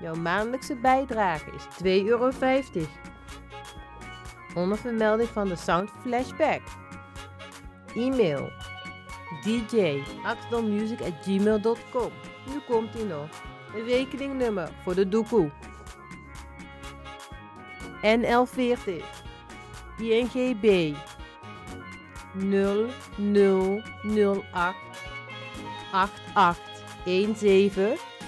Jouw maandelijkse bijdrage is 2,50 euro. Onder vermelding van de Sound Flashback. E-mail dj.axelmusic.gmail.com Nu komt ie nog. Een rekeningnummer voor de doekoe. NL40 INGB 0008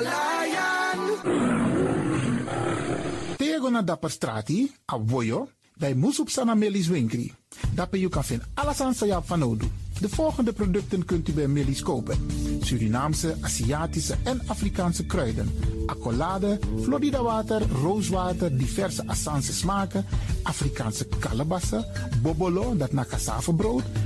Lion. Tego na dapper strati, a bij Moesop Sana Melis Winkri. Dapper you kan vinden alles aan. De volgende producten kunt u bij Melis kopen. Surinaamse, Aziatische en Afrikaanse kruiden. Accolade, Florida water, rooswater, diverse Assange smaken. Afrikaanse kalebassen, bobolo, dat na brood,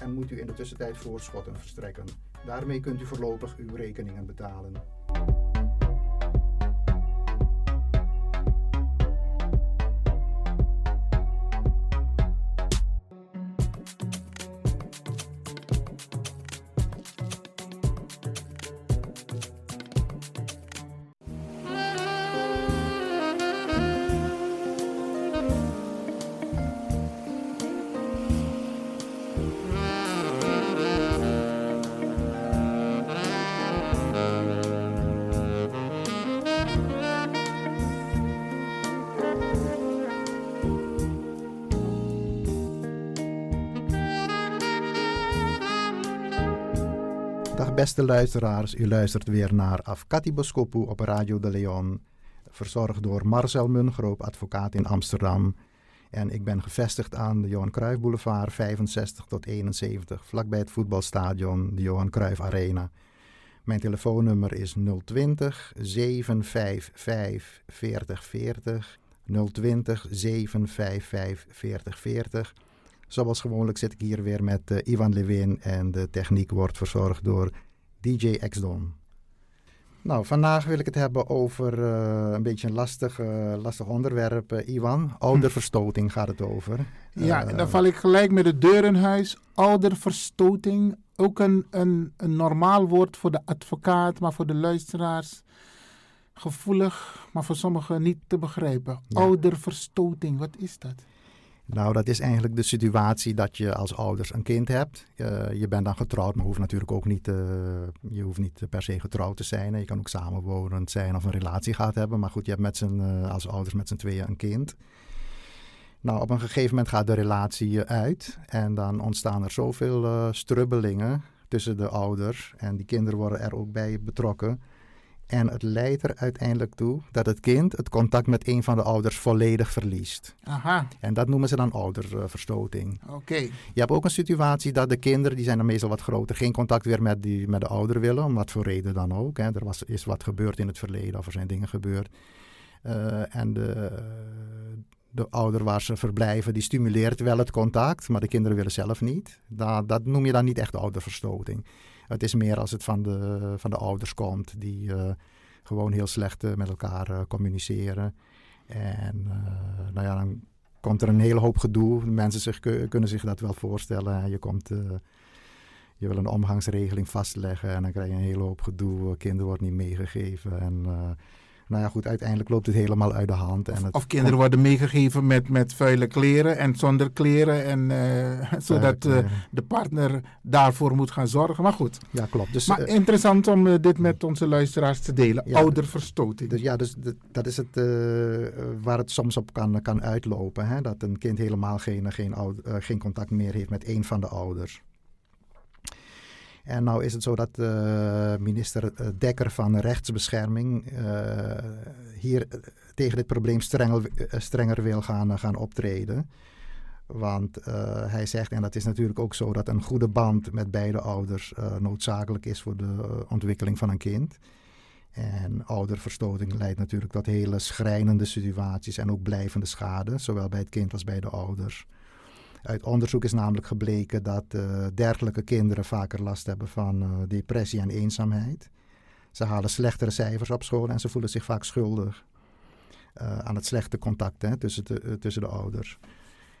en moet u in de tussentijd voorschotten verstrekken. Daarmee kunt u voorlopig uw rekeningen betalen. Beste luisteraars, u luistert weer naar Afkati Boskopu op Radio de Leon. Verzorgd door Marcel Mungroop, advocaat in Amsterdam. En ik ben gevestigd aan de Johan Cruijff Boulevard 65 tot 71, vlakbij het voetbalstadion, de Johan Cruijff Arena. Mijn telefoonnummer is 020 755 4040. 020 755 4040. Zoals gewoonlijk zit ik hier weer met uh, Ivan Levin en de techniek wordt verzorgd door DJ X-Don. Nou, vandaag wil ik het hebben over uh, een beetje een lastig, uh, lastig onderwerp, Ivan. Ouderverstoting gaat het over. Ja, en dan val ik gelijk met de deur in huis. Ouderverstoting, ook een, een, een normaal woord voor de advocaat, maar voor de luisteraars gevoelig, maar voor sommigen niet te begrijpen. Ja. Ouderverstoting, wat is dat? Nou, dat is eigenlijk de situatie dat je als ouders een kind hebt. Uh, je bent dan getrouwd, maar hoeft natuurlijk ook niet, uh, je hoeft niet per se getrouwd te zijn. Je kan ook samenwonend zijn of een relatie gehad hebben. Maar goed, je hebt met uh, als ouders met z'n tweeën een kind. Nou, op een gegeven moment gaat de relatie uit. En dan ontstaan er zoveel strubbelingen tussen de ouders. En die kinderen worden er ook bij betrokken. En het leidt er uiteindelijk toe dat het kind het contact met een van de ouders volledig verliest. Aha. En dat noemen ze dan ouderverstoting. Oké. Okay. Je hebt ook een situatie dat de kinderen, die zijn dan meestal wat groter, geen contact weer met, die, met de ouder willen, om wat voor reden dan ook. Hè. Er was, is wat gebeurd in het verleden of er zijn dingen gebeurd. Uh, en de, de ouder waar ze verblijven, die stimuleert wel het contact, maar de kinderen willen zelf niet. Dat, dat noem je dan niet echt ouderverstoting. Het is meer als het van de, van de ouders komt, die uh, gewoon heel slecht uh, met elkaar uh, communiceren. En nou ja, dan komt er een hele hoop gedoe. Mensen zich, kunnen zich dat wel voorstellen. Je, komt, je wil een omgangsregeling vastleggen en dan krijg je een hele hoop gedoe. Kinderen wordt niet meegegeven en nou ja, goed, uiteindelijk loopt het helemaal uit de hand. En het of kinderen worden meegegeven met, met vuile kleren en zonder kleren. En, uh, zodat uh, de partner daarvoor moet gaan zorgen. Maar goed. Ja, klopt. Dus, maar uh, interessant om dit met onze luisteraars te delen. Ja, Ouderverstoting. Dus, ja, dus dat is het waar het soms op kan, kan uitlopen. Hè? Dat een kind helemaal geen, geen, geen contact meer heeft met een van de ouders. En nou is het zo dat uh, minister eh, Dekker van Rechtsbescherming uh, hier tegen dit probleem strenger, strenger wil gaan, gaan optreden. Want hij zegt, en dat is natuurlijk ook zo, dat een goede band met beide ouders noodzakelijk is voor de ontwikkeling van een kind. En ouderverstoting leidt natuurlijk tot hele schrijnende situaties en ook blijvende schade, zowel bij het kind als bij de ouders. Uit onderzoek is namelijk gebleken dat uh, dergelijke kinderen vaker last hebben van uh, depressie en eenzaamheid. Ze halen slechtere cijfers op school en ze voelen zich vaak schuldig uh, aan het slechte contact hè, tussen, de, tussen de ouders.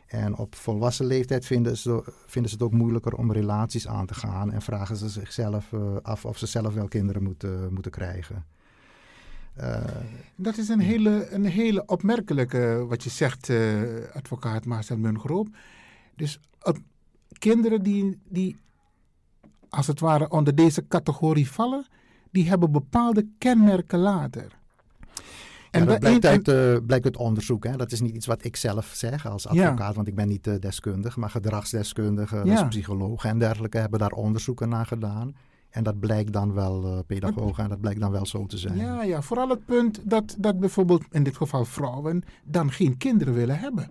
En op volwassen leeftijd vinden ze, vinden ze het ook moeilijker om relaties aan te gaan en vragen ze zichzelf af of ze zelf wel kinderen moeten, moeten krijgen. dat is een hele, een hele opmerkelijke, wat je zegt, advocaat Marcel Mungroop. Dus uh, kinderen die, die als het ware onder deze categorie vallen, die hebben bepaalde kenmerken later. En ja, dat blijkt uit, uh, blijkt uit onderzoek. Hè? Dat is niet iets wat ik zelf zeg als advocaat, ja. want ik ben niet uh, deskundig. Maar gedragsdeskundigen, ja. psychologen en dergelijke hebben daar onderzoeken naar gedaan. En dat blijkt dan wel, uh, pedagogen, en dat blijkt dan wel zo te zijn. Ja, ja, vooral het punt dat, dat bijvoorbeeld in dit geval vrouwen dan geen kinderen willen hebben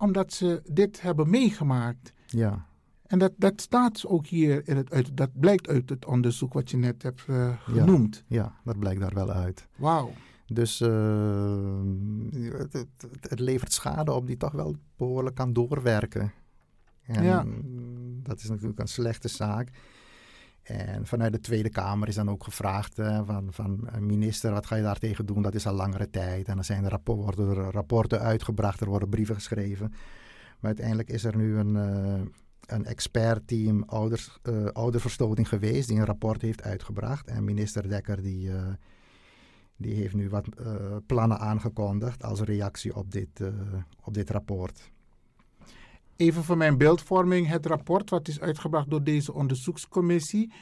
omdat ze dit hebben meegemaakt. Ja. En dat, dat staat ook hier, in het, uit, dat blijkt uit het onderzoek wat je net hebt uh, genoemd. Ja, ja, dat blijkt daar wel uit. Wauw. Dus uh, het, het, het, levert schade op die toch wel behoorlijk kan doorwerken. En ja. dat is natuurlijk een slechte zaak. En vanuit de Tweede Kamer is dan ook gevraagd uh, van, van minister, wat ga je daartegen doen? Dat is al langere tijd. En dan zijn er rapporten, rapporten uitgebracht, er worden brieven geschreven. Maar uiteindelijk is er nu een, uh, een expertteam ouders, ouderverstoting geweest die een rapport heeft uitgebracht. En minister Dekker die, die heeft nu wat plannen aangekondigd als reactie op dit, op dit rapport. Even voor mijn beeldvorming, het rapport wat is uitgebracht door deze onderzoekscommissie.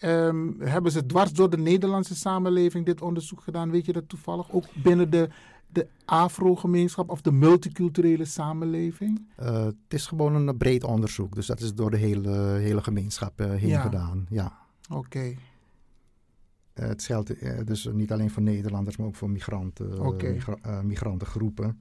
Um, hebben ze dwars door de Nederlandse samenleving dit onderzoek gedaan? Weet je dat toevallig? Ook binnen de, de Afro-gemeenschap of de multiculturele samenleving? Uh, het is gewoon een breed onderzoek. Dus dat is door de hele, hele gemeenschap uh, heen ja. gedaan. Ja. Oké. Okay. Uh, het geldt dus niet alleen voor Nederlanders, maar ook voor migranten, okay. migra migrantengroepen.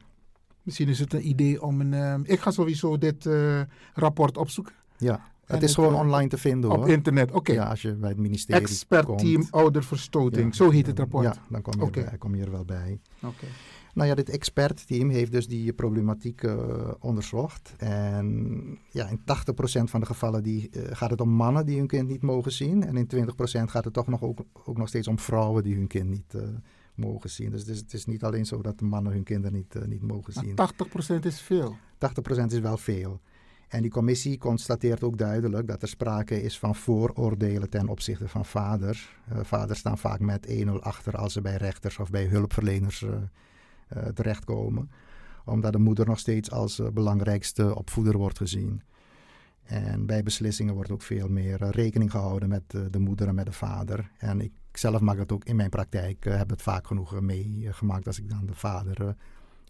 Misschien is het een idee om een. Uh, ik ga sowieso dit uh, rapport opzoeken. Ja, het is gewoon online te vinden hoor. Op internet, oké. Okay. Ja, als je bij het ministerie Expertteam komt. ouderverstoting, ja, zo heet het rapport. Ja, dan kom je, okay. erbij, kom je er wel bij. Oké. Okay. Nou ja, dit expertteam heeft dus die problematiek uh, onderzocht. En ja, in 80% van de gevallen die, gaat het om mannen die hun kind niet mogen zien. En in 20% gaat het toch nog ook, ook nog steeds om vrouwen die hun kind niet mogen zien. Dus het is, het is, niet alleen zo dat de mannen hun kinderen niet, uh, niet mogen zien. Maar 80% is veel. 80% is wel veel. En die commissie constateert ook duidelijk dat er sprake is van vooroordelen ten opzichte van vaders. Uh, vaders staan vaak met 1-0 achter als ze bij rechters of bij hulpverleners uh, terechtkomen. Omdat de moeder nog steeds als belangrijkste opvoeder wordt gezien. En bij beslissingen wordt ook veel meer rekening gehouden met de moeder en met de vader. En ik zelf maak het ook in mijn praktijk, uh, heb het vaak genoeg meegemaakt als ik dan de vader uh,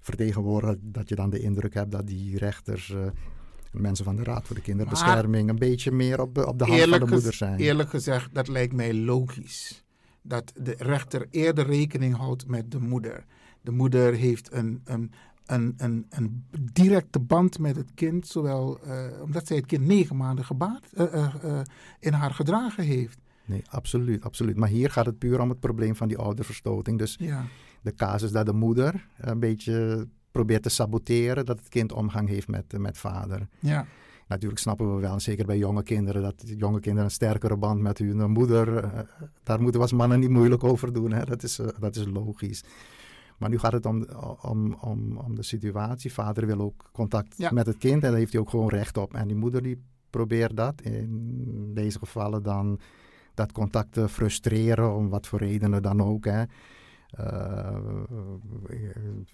vertegenwoordig, dat je dan de indruk hebt dat die rechters, mensen van de Raad voor de Kinderbescherming, maar een beetje meer op, op de hand van de moeder zijn. Eerlijk gezegd, dat lijkt mij logisch. Dat de rechter eerder rekening houdt met de moeder. De moeder heeft een, een, een, een, een directe band met het kind, zowel omdat zij het kind negen maanden gebaat in haar gedragen heeft. Nee, absoluut, absoluut. Maar hier gaat het puur om het probleem van die ouderverstoting. Dus ja. de casus dat de moeder een beetje probeert te saboteren dat het kind omgang heeft met, met vader. Ja. Natuurlijk snappen we wel, zeker bij jonge kinderen, dat jonge kinderen een sterkere band met hun moeder. Uh, daar moeten we als mannen niet moeilijk over doen. Hè? Dat, is, uh, dat is logisch. Maar nu gaat het om, om, om, om de situatie. Vader wil ook contact Ja. met het kind en daar heeft hij ook gewoon recht op. En die moeder die probeert dat, in deze gevallen dan dat contact frustreren, om wat voor redenen dan ook. Hè. Uh,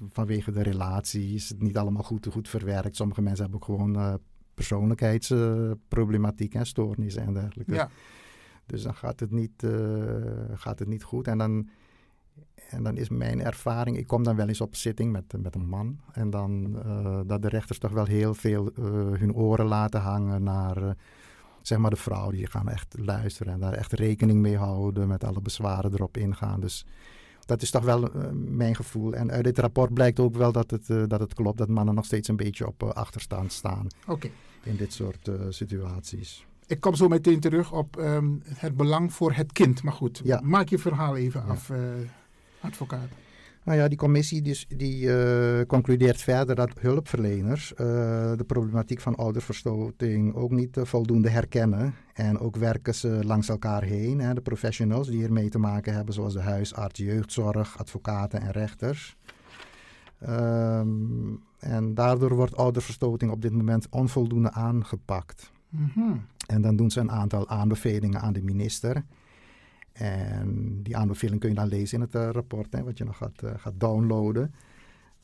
vanwege de relatie is het niet allemaal goed, goed verwerkt. Sommige mensen hebben ook gewoon uh, persoonlijkheidsproblematiek en stoornissen en dergelijke. Ja. Dus dan gaat het niet, uh, gaat het niet goed. En dan, en dan is mijn ervaring, ik kom dan wel eens op zitting met, met een man. En dan dat de rechters toch wel heel veel hun oren laten hangen naar zeg maar de vrouw. Die gaan echt luisteren en daar echt rekening mee houden. Met alle bezwaren erop ingaan. Dus dat is toch wel mijn gevoel. En uit dit rapport blijkt ook wel dat het, dat het klopt. Dat mannen nog steeds een beetje op achterstand staan. Okay. In dit soort situaties. Ik kom zo meteen terug op um, het belang voor het kind. Maar goed, ja. maak je verhaal even ja. af, advocaat. Nou ja, die commissie die, die uh, concludeert verder dat hulpverleners uh, de problematiek van ouderverstoting ook niet voldoende herkennen. En ook werken ze langs elkaar heen. Hè, de professionals die hiermee te maken hebben, zoals de huisarts, jeugdzorg, advocaten en rechters. Um, en daardoor wordt ouderverstoting op dit moment onvoldoende aangepakt. Mm -hmm. En dan doen ze een aantal aanbevelingen aan de minister. En die aanbeveling kun je dan lezen in het uh, rapport, hè, wat je nog gaat, uh, gaat downloaden.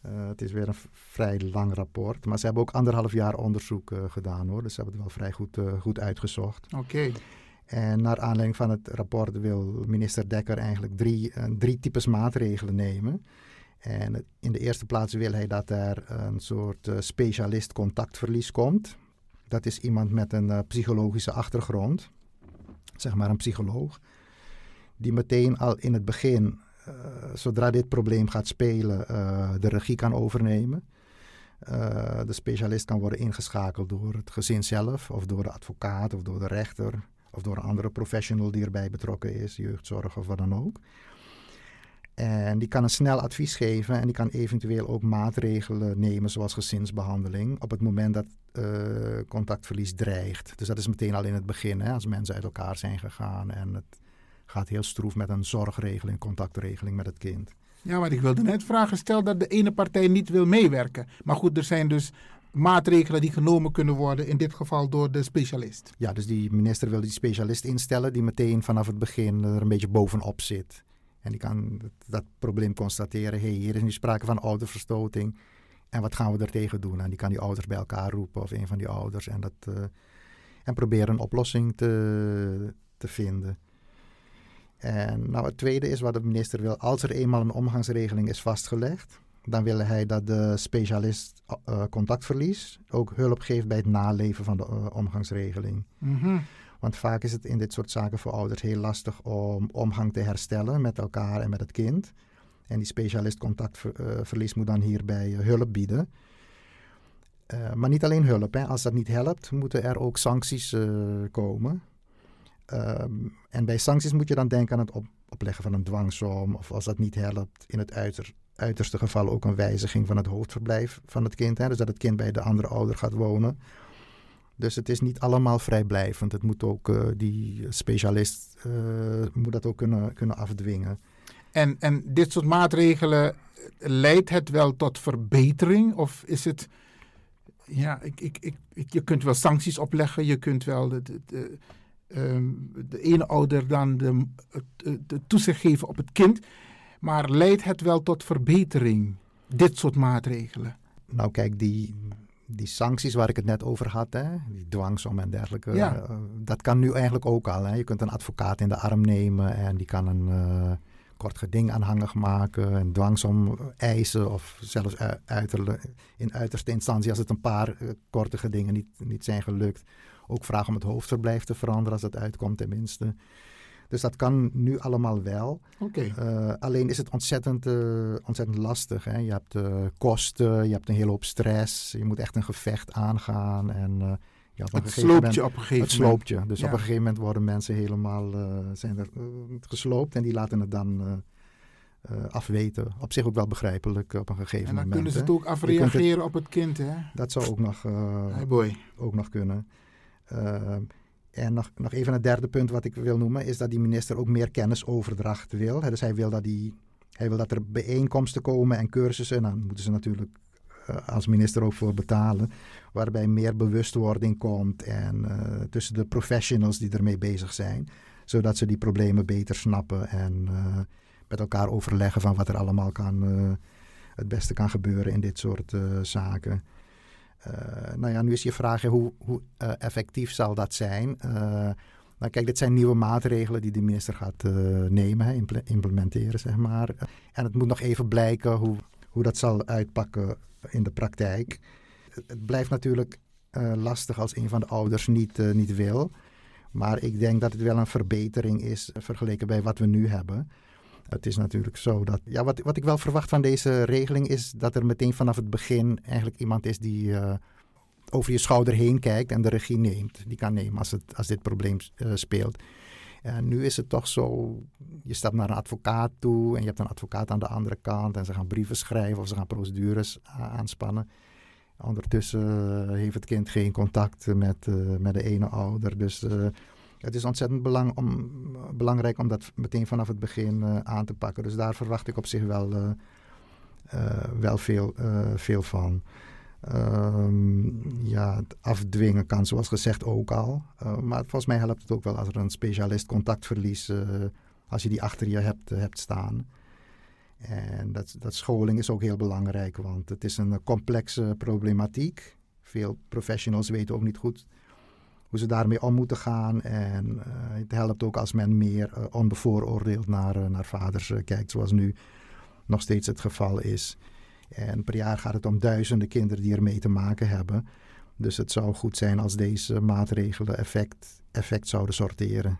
Uh, het is weer een vrij lang rapport. Maar ze hebben ook anderhalf jaar onderzoek gedaan hoor. Dus ze hebben het wel vrij goed, goed uitgezocht. Oké. Okay. En naar aanleiding van het rapport wil minister Dekker eigenlijk drie, drie types maatregelen nemen. En in de eerste plaats wil hij dat er een soort specialist contactverlies komt. Dat is iemand met een psychologische achtergrond, zeg maar een psycholoog, die meteen al in het begin, uh, zodra dit probleem gaat spelen, uh, de regie kan overnemen. de specialist kan worden ingeschakeld door het gezin zelf, of door de advocaat, of door de rechter, of door een andere professional die erbij betrokken is, jeugdzorg of wat dan ook. En die kan een snel advies geven en die kan eventueel ook maatregelen nemen, zoals gezinsbehandeling, op het moment dat contactverlies dreigt. Dus dat is meteen al in het begin, hè, als mensen uit elkaar zijn gegaan en het gaat heel stroef met een zorgregeling, contactregeling met het kind. Ja, maar ik wilde net vragen, stel dat de ene partij niet wil meewerken. Maar goed, er zijn dus maatregelen die genomen kunnen worden, in dit geval door de specialist. Ja, dus die minister wil die specialist instellen die meteen vanaf het begin er een beetje bovenop zit. En die kan dat, dat probleem constateren. Hé, hey, hier is nu sprake van ouderverstoting. En wat gaan we er tegen doen? En die kan die ouders bij elkaar roepen of een van die ouders. En, dat, uh, en proberen een oplossing te, te vinden. En nou, het tweede is wat de minister wil. Als er eenmaal een omgangsregeling is vastgelegd, dan wil hij dat de specialist uh, contactverlies ook hulp geeft bij het naleven van de uh, omgangsregeling. Mm -hmm. Want vaak is het in dit soort zaken voor ouders heel lastig om omgang te herstellen met elkaar en met het kind. En die specialist contactverlies moet dan hierbij hulp bieden. Maar niet alleen hulp. Hè. Als dat niet helpt, moeten er ook sancties komen. Um, en bij sancties moet je dan denken aan het op opleggen van een dwangsom. Of als dat niet helpt, in het uiter uiterste geval ook een wijziging van het hoofdverblijf van het kind. Dus dat het kind bij de andere ouder gaat wonen. Dus het is niet allemaal vrijblijvend. Het moet ook, uh, die specialist uh, moet dat ook kunnen, kunnen afdwingen. En, en dit soort maatregelen, leidt het wel tot verbetering? Of is het, ja, ik, ik, ik, je kunt wel sancties opleggen, je kunt wel de, de, um, de ene ouder dan de, de, toezicht geven op het kind. Maar leidt het wel tot verbetering, dit soort maatregelen? Nou kijk, die, die sancties waar ik het net over had, hè, die dwangsom en dergelijke, ja. uh, dat kan nu eigenlijk ook al. Hè. Je kunt een advocaat in de arm nemen en die kan een uh, kort geding aanhangig maken, een dwangsom eisen of zelfs in uiterste instantie als het een paar uh, korte gedingen niet, niet zijn gelukt, ook vragen om het hoofdverblijf te veranderen als dat uitkomt tenminste. Dus dat kan nu allemaal wel. Okay. Uh, alleen is het ontzettend, uh, ontzettend lastig. Hè? Je hebt uh, kosten, je hebt een hele hoop stress. Je moet echt een gevecht aangaan. En, ja, op het sloopt je op een gegeven het sloopt je. Dus ja. op een gegeven moment worden mensen helemaal zijn er, gesloopt. En die laten het dan uh, afweten. Op zich ook wel begrijpelijk op een gegeven moment. En dan moment, kunnen ze het ook afreageren op het kind, hè? Dat zou ook nog, hey boy. ook nog kunnen. En nog, nog even het derde punt wat ik wil noemen, is dat die minister ook meer kennisoverdracht wil. Dus hij wil dat, die, hij wil dat er bijeenkomsten komen en cursussen. En dan moeten ze natuurlijk als minister ook voor betalen. Waarbij meer bewustwording komt en tussen de professionals die ermee bezig zijn. Zodat ze die problemen beter snappen en met elkaar overleggen van wat er allemaal kan, het beste kan gebeuren in dit soort zaken. Uh, nou ja, nu is je vraag hoe, hoe effectief zal dat zijn? nou kijk, dit zijn nieuwe maatregelen die de minister gaat nemen, implementeren zeg maar. En het moet nog even blijken hoe, hoe dat zal uitpakken in de praktijk. Het blijft natuurlijk lastig als een van de ouders niet, niet wil. Maar ik denk dat het wel een verbetering is vergeleken bij wat we nu hebben. Het is natuurlijk zo dat. Ja, wat, wat ik wel verwacht van deze regeling is dat er meteen vanaf het begin eigenlijk iemand is die uh, over je schouder heen kijkt en de regie neemt. Die kan nemen als, het, als dit probleem uh, speelt. En nu is het toch zo, je stapt naar een advocaat toe en je hebt een advocaat aan de andere kant en ze gaan brieven schrijven of ze gaan procedures aanspannen. Ondertussen heeft het kind geen contact met, met de ene ouder. Dus het is ontzettend om, belangrijk om dat meteen vanaf het begin uh, aan te pakken. Dus daar verwacht ik op zich wel, uh, uh, wel veel, veel van. Um, ja, het afdwingen kan zoals gezegd ook al. maar volgens mij helpt het ook wel als er een specialist contactverlies, als je die achter je hebt, hebt staan. En dat, dat scholing is ook heel belangrijk, want het is een complexe problematiek. Veel professionals weten ook niet goed hoe ze daarmee om moeten gaan. En uh, het helpt ook als men meer uh, onbevooroordeeld naar, uh, naar vaders kijkt, zoals nu nog steeds het geval is. En per jaar gaat het om duizenden kinderen die ermee te maken hebben. Dus het zou goed zijn als deze maatregelen effect, effect zouden sorteren.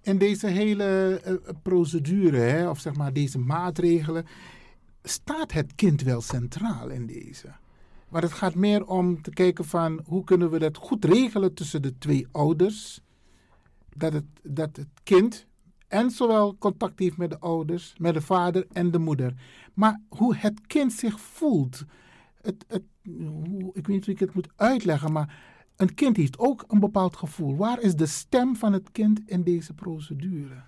En deze hele procedure, hè, of zeg maar deze maatregelen, staat het kind wel centraal in deze? Maar het gaat meer om te kijken van hoe kunnen we dat goed regelen tussen de twee ouders. Dat het, dat het kind en zowel contact heeft met de ouders, met de vader en de moeder. Maar hoe het kind zich voelt. Het, het, ik weet niet hoe ik het moet uitleggen, maar een kind heeft ook een bepaald gevoel. Waar is de stem van het kind in deze procedure?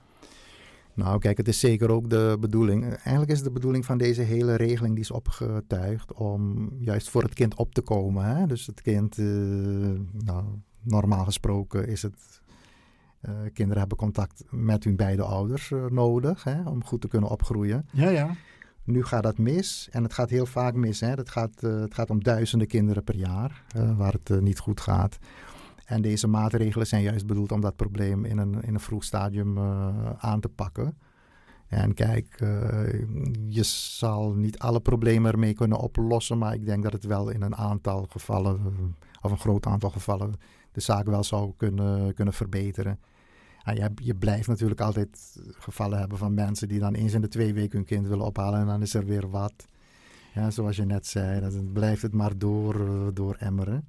Nou, kijk, het is zeker ook de bedoeling. Eigenlijk is de bedoeling van deze hele regeling die is opgetuigd om juist voor het kind op te komen. Hè? Dus het kind, uh, nou, normaal gesproken is het. Uh, kinderen hebben contact met hun beide ouders uh, nodig hè, om goed te kunnen opgroeien. Ja, ja. Nu gaat dat mis en het gaat heel vaak mis. Hè. Het, gaat, het gaat om duizenden kinderen per jaar waar het niet goed gaat. En deze maatregelen zijn juist bedoeld om dat probleem in een, in een vroeg stadium uh, aan te pakken. En kijk, uh, je zal niet alle problemen ermee kunnen oplossen, maar ik denk dat het wel in een aantal gevallen, of een groot aantal gevallen, de zaak wel zou kunnen, kunnen verbeteren. En je, je blijft natuurlijk altijd gevallen hebben van mensen die dan eens in de twee weken hun kind willen ophalen en dan is er weer wat. Ja, zoals je net zei, dan blijft het maar door, uh, door emmeren.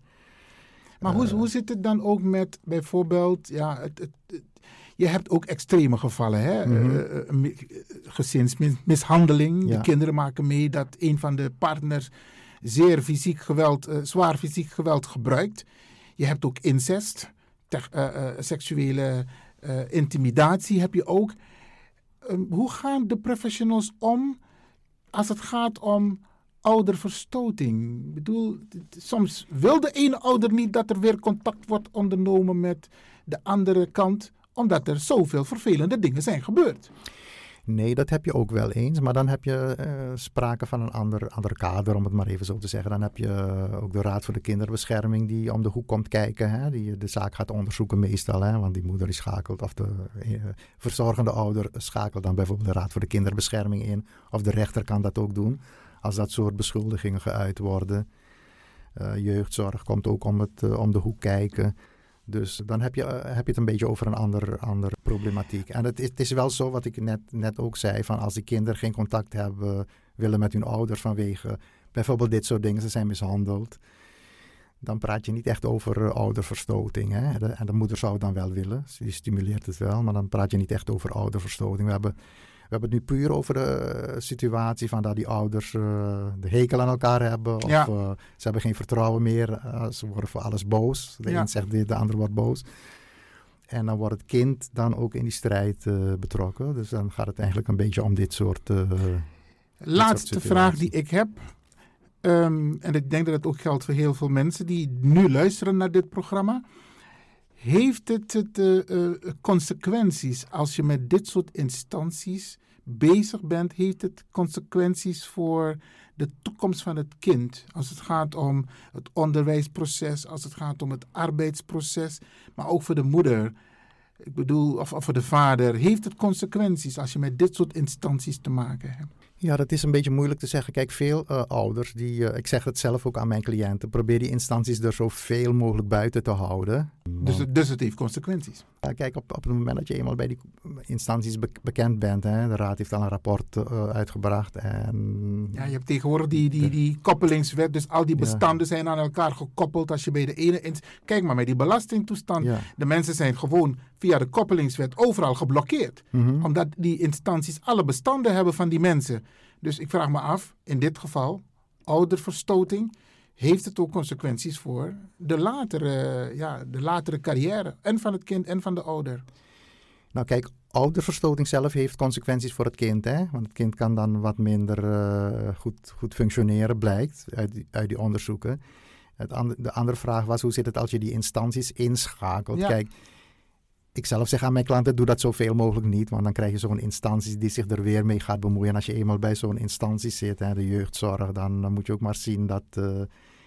Maar hoe, hoe zit het dan ook met bijvoorbeeld, ja, het, het, je hebt ook extreme gevallen, hè? Mm -hmm. uh, gezinsmishandeling. Ja. De kinderen maken mee dat een van de partners zeer fysiek geweld, uh, zwaar fysiek geweld gebruikt. Je hebt ook incest, uh, seksuele intimidatie heb je ook. hoe gaan de professionals om als het gaat om ouderverstoting. Ik bedoel, soms wil de ene ouder niet dat er weer contact wordt ondernomen met de andere kant, omdat er zoveel vervelende dingen zijn gebeurd. Nee, dat heb je ook wel eens. Maar dan heb je uh, sprake van een ander, ander kader, om het maar even zo te zeggen. Dan heb je uh, ook de Raad voor de Kinderbescherming die om de hoek komt kijken. Hè, die de zaak gaat onderzoeken meestal. Hè, want die moeder die schakelt, of de verzorgende ouder schakelt dan bijvoorbeeld de Raad voor de Kinderbescherming in. Of de rechter kan dat ook doen als dat soort beschuldigingen geuit worden. Uh, jeugdzorg komt ook om, het, uh, om de hoek kijken. Dus dan heb je, uh, heb je het een beetje over een andere ander problematiek. En het is, het is wel zo wat ik net, net ook zei: van als die kinderen geen contact hebben, willen met hun ouders vanwege bijvoorbeeld dit soort dingen, ze zijn mishandeld. Dan praat je niet echt over ouderverstoting. Hè? En de moeder zou het dan wel willen, die stimuleert het wel, maar dan praat je niet echt over ouderverstoting. We hebben We hebben het nu puur over de situatie van dat die ouders uh, de hekel aan elkaar hebben. Of Ja. uh, ze hebben geen vertrouwen meer. Uh, ze worden voor alles boos. De Ja. een zegt dit, de ander wordt boos. En dan wordt het kind dan ook in die strijd betrokken. Dus dan gaat het eigenlijk een beetje om dit soort. Laatste dit soort vraag die ik heb. Um, en ik denk dat het ook geldt voor heel veel mensen die nu luisteren naar dit programma. Heeft het, het uh, consequenties als je met dit soort instanties bezig bent? Heeft het consequenties voor de toekomst van het kind? Als het gaat om het onderwijsproces, als het gaat om het arbeidsproces, maar ook voor de moeder. Ik bedoel, of, of voor de vader. Heeft het consequenties als je met dit soort instanties te maken hebt? Ja, dat is een beetje moeilijk te zeggen. Kijk, veel uh, ouders, die, ik zeg het zelf ook aan mijn cliënten, probeer die instanties er zoveel mogelijk buiten te houden. Dus, het, dus het heeft consequenties? Ja, kijk, op, op het moment dat je eenmaal bij die instanties be bekend bent, hè, de raad heeft al een rapport uh, uitgebracht. En... Ja, je hebt tegenwoordig die, die, die koppelingswet, dus al die bestanden ja. zijn aan elkaar gekoppeld. Als je bij de ene... Kijk maar, met die belastingtoestand, ja. de mensen zijn gewoon via de koppelingswet overal geblokkeerd. Mhm. Mm -hmm. Omdat die instanties alle bestanden hebben van die mensen. Dus ik vraag me af, in dit geval, ouderverstoting, heeft het ook consequenties voor de latere, ja, de latere carrière en van het kind en van de ouder? Nou kijk, ouderverstoting zelf heeft consequenties voor het kind. Hè? Want het kind kan dan wat minder uh, goed, goed functioneren, blijkt uit die, uit die onderzoeken. Het de andere vraag was, hoe zit het als je die instanties inschakelt? Ja. Kijk, ik zelf zeg aan mijn klanten, doe dat zoveel mogelijk niet. Want dan krijg je zo'n instantie die zich er weer mee gaat bemoeien. En als je eenmaal bij zo'n instantie zit, hè, de jeugdzorg, dan, dan, moet je ook maar zien dat... Uh,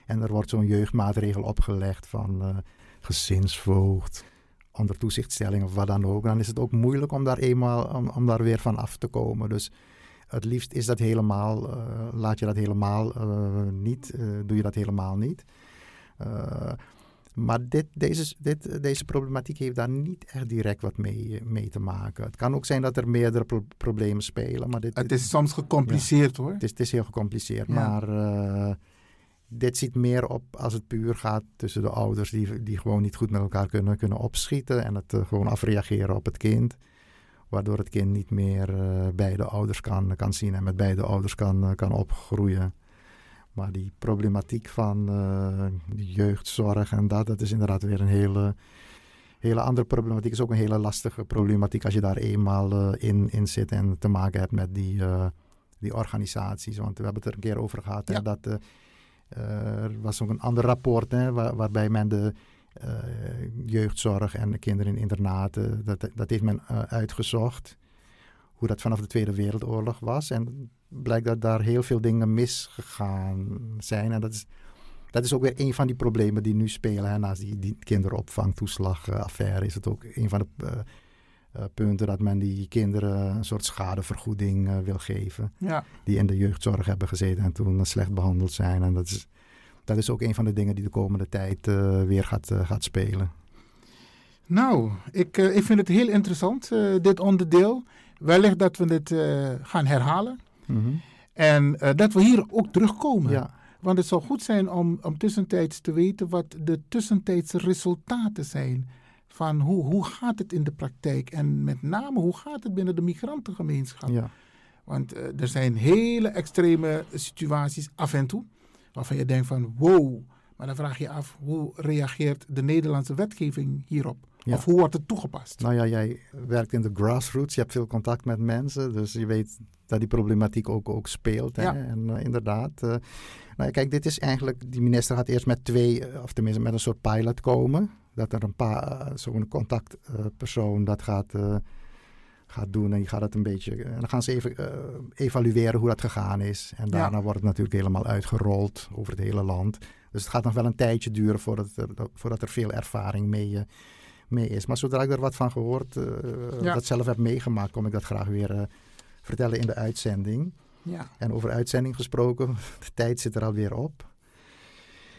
en er wordt zo'n jeugdmaatregel opgelegd van uh, gezinsvoogd, onder toezichtstelling of wat dan ook. Dan is het ook moeilijk om daar eenmaal om, daar weer van af te komen. Dus het liefst is dat helemaal, uh, laat je dat helemaal niet, doe je dat helemaal niet. Maar dit, deze, dit, deze problematiek heeft daar niet echt direct wat mee, mee te maken. Het kan ook zijn dat er meerdere pro problemen spelen. Maar dit, het is soms gecompliceerd ja, hoor. Het is, het is heel gecompliceerd. Ja. Maar uh, dit ziet meer op als het puur gaat tussen de ouders die, die gewoon niet goed met elkaar kunnen, kunnen opschieten. En het uh, gewoon afreageren op het kind. Waardoor het kind niet meer uh, beide ouders kan, kan zien en met beide ouders kan, kan opgroeien. Maar die problematiek van uh, de jeugdzorg en dat, dat is inderdaad weer een hele, hele andere problematiek. Het is ook een hele lastige problematiek als je daar eenmaal uh, in, in zit en te maken hebt met die, uh, die organisaties. Want we hebben het er een keer over gehad. Ja. Hè, dat, er was ook een ander rapport hè, waar, waarbij men de jeugdzorg en de kinderen in internaten, dat, dat heeft men uitgezocht. Hoe dat vanaf de Tweede Wereldoorlog was. En blijkt dat daar heel veel dingen misgegaan zijn. En dat is, dat is ook weer een van die problemen die nu spelen. Hè. Naast die, die kinderopvangtoeslagaffaire is het ook een van de uh, uh, punten dat men die kinderen een soort schadevergoeding uh, wil geven. Ja. Die in de jeugdzorg hebben gezeten en toen slecht behandeld zijn. En dat is, dat is ook een van de dingen die de komende tijd weer gaat, gaat spelen. Nou, ik, ik vind het heel interessant, dit onderdeel. Wellicht dat we dit gaan herhalen. Mm -hmm. En uh, dat we hier ook terugkomen. Ja. Want het zou goed zijn om, om tussentijds te weten wat de tussentijdse resultaten zijn. Van hoe, hoe gaat het in de praktijk? En met name hoe gaat het binnen de migrantengemeenschap? Ja. Want uh, er zijn hele extreme situaties af en toe. Waarvan je denkt van wow. Maar dan vraag je af hoe reageert de Nederlandse wetgeving hierop? Ja. Of hoe wordt het toegepast? Nou ja, jij werkt in de grassroots. Je hebt veel contact met mensen. Dus je weet dat die problematiek ook, ook speelt. Hè? Ja. En uh, inderdaad. Uh, nou, kijk, dit is eigenlijk. Die minister gaat eerst met twee, of tenminste met een soort pilot komen. Dat er een paar, zo'n contactpersoon dat gaat, gaat doen. En die gaat het een beetje. En dan gaan ze even evalueren hoe dat gegaan is. En daarna Ja. wordt het natuurlijk helemaal uitgerold over het hele land. Dus het gaat nog wel een tijdje duren voordat er, voordat er veel ervaring mee, mee is. Maar zodra ik er wat van gehoord, Ja. dat zelf heb meegemaakt, kom ik dat graag weer vertellen in de uitzending. Ja. En over uitzending gesproken, de tijd zit er alweer op.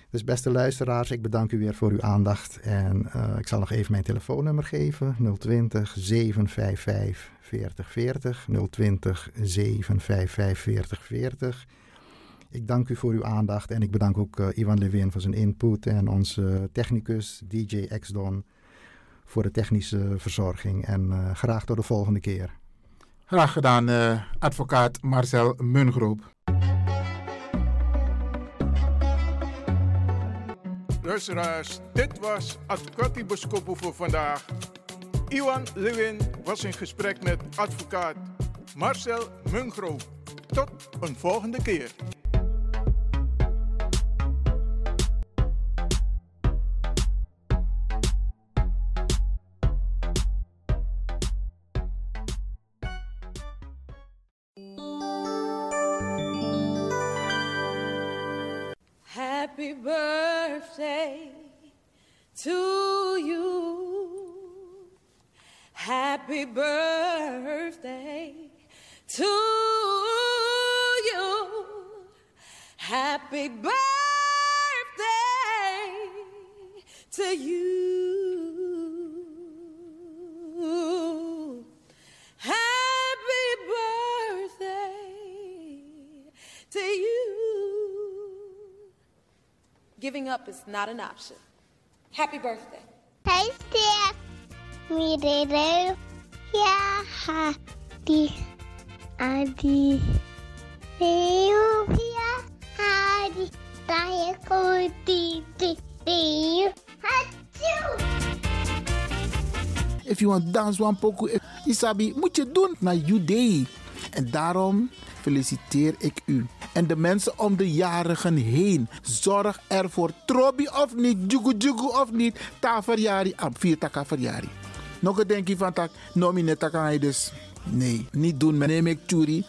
Dus beste luisteraars, ik bedank u weer voor uw aandacht. En uh, ik zal nog even mijn telefoonnummer geven. 020 755 4040. 020 755 4040. Ik dank u voor uw aandacht en ik bedank ook uh, Ivan Levin voor zijn input en onze technicus DJ Xdon voor de technische verzorging. En uh, graag tot de volgende keer. Graag gedaan, uh, advocaat Marcel Mungroop. Luisteraars, dit was Advocati Boskopo voor vandaag. Iwan Lewin was in gesprek met advocaat Marcel Mungroop. Tot een volgende keer. To you. Happy birthday to you. Happy birthday to you. Happy birthday to you. Giving up is not an option. Happy birthday. Hey, Steph. Me, Dede. Yeah, happy. Adi. Deo, yeah, Adi. Daya, ko, di, di, di. Achoo! If you want dance one pokoe, Isabi, moet je doen naar you day. En daarom feliciteer ik u. En de mensen om de jarigen heen. Zorg ervoor, trobi of niet, jugu jugu of niet. Ta verjari, am vier taka. Nog een denkje van tak, nomine taka dus. Nee, niet doen. Neem ik churi.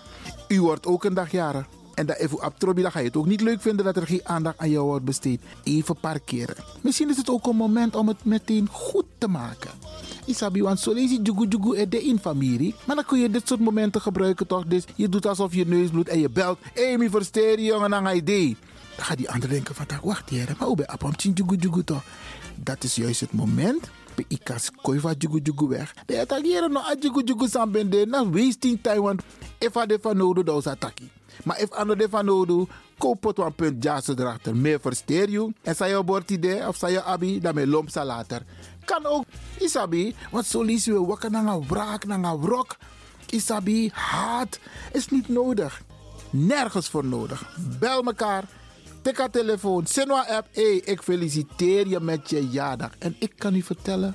U wordt ook een dag jarig. En dat even op trobi, dan ga je het ook niet leuk vinden dat er geen aandacht aan jou wordt besteed. Even parkeren. Misschien is het ook een moment om het meteen goed te maken. Isabi, want zo lees je jugu de in familie. Maar dan kun je dit soort momenten gebruiken toch? Dus je doet alsof je neus bloedt en je belt. Mi versteer je jongen aan idee. Dan gaat die ander denken van, wacht hier, maar hoe ben je jugu jugu toch? Dat is juist het moment. Bij ikas koiva jugu jugu weg. De attackeren no a jugu jugu sambende. Na wasting time, want if de van nodig, dan is. Maar if ander de van nodig, koop een punt jassen erachter. Meer versteer je. En zij je bord idee of zij je abi, dan me lomp later. Kan ook, isabi, want zo lees je wakker naar een wraak, naar een wrok. Isabi, haat is niet nodig. Nergens voor nodig. Bel mekaar. Tik haar telefoon. Sinwa app. Hey, ik feliciteer je met je jaardag. En ik kan u vertellen.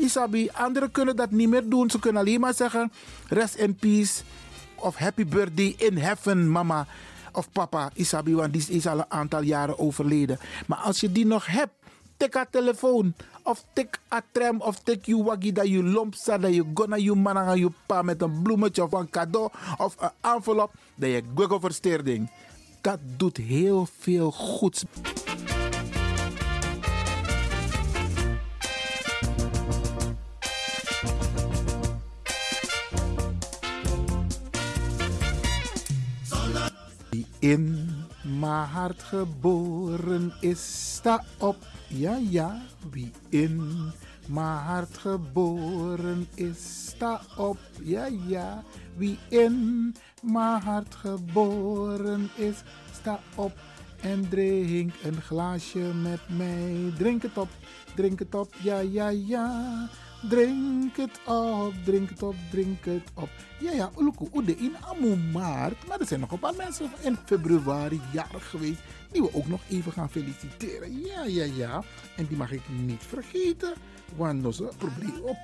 Isabi, anderen kunnen dat niet meer doen. Ze kunnen alleen maar zeggen, rest in peace. Of happy birthday in heaven, mama of papa. Isabi, want die is al een aantal jaren overleden. Maar als je die nog hebt, tik haar telefoon. Of tik a tram of tik je waggie dat je lomp staat. Dat je gonna je man je pa met een bloemetje of een cadeau of een envelop. Dat je google versteerding. Dat doet heel veel goeds. Die in mijn hart geboren is, sta op. Ja, ja, wie in mijn hart geboren is, sta op. Ja, ja, wie in mijn hart geboren is, sta op. En drink een glaasje met mij. Drink het op, drink het op, ja, ja, ja. Drink het op, drink het op, drink het op. Ja, ja, Uluku, Ude in Amu maart. Maar er zijn nog een paar mensen in februari jarig geweest. Die we ook nog even gaan feliciteren. Ja, ja, ja. En die mag ik niet vergeten. Want ons probleem op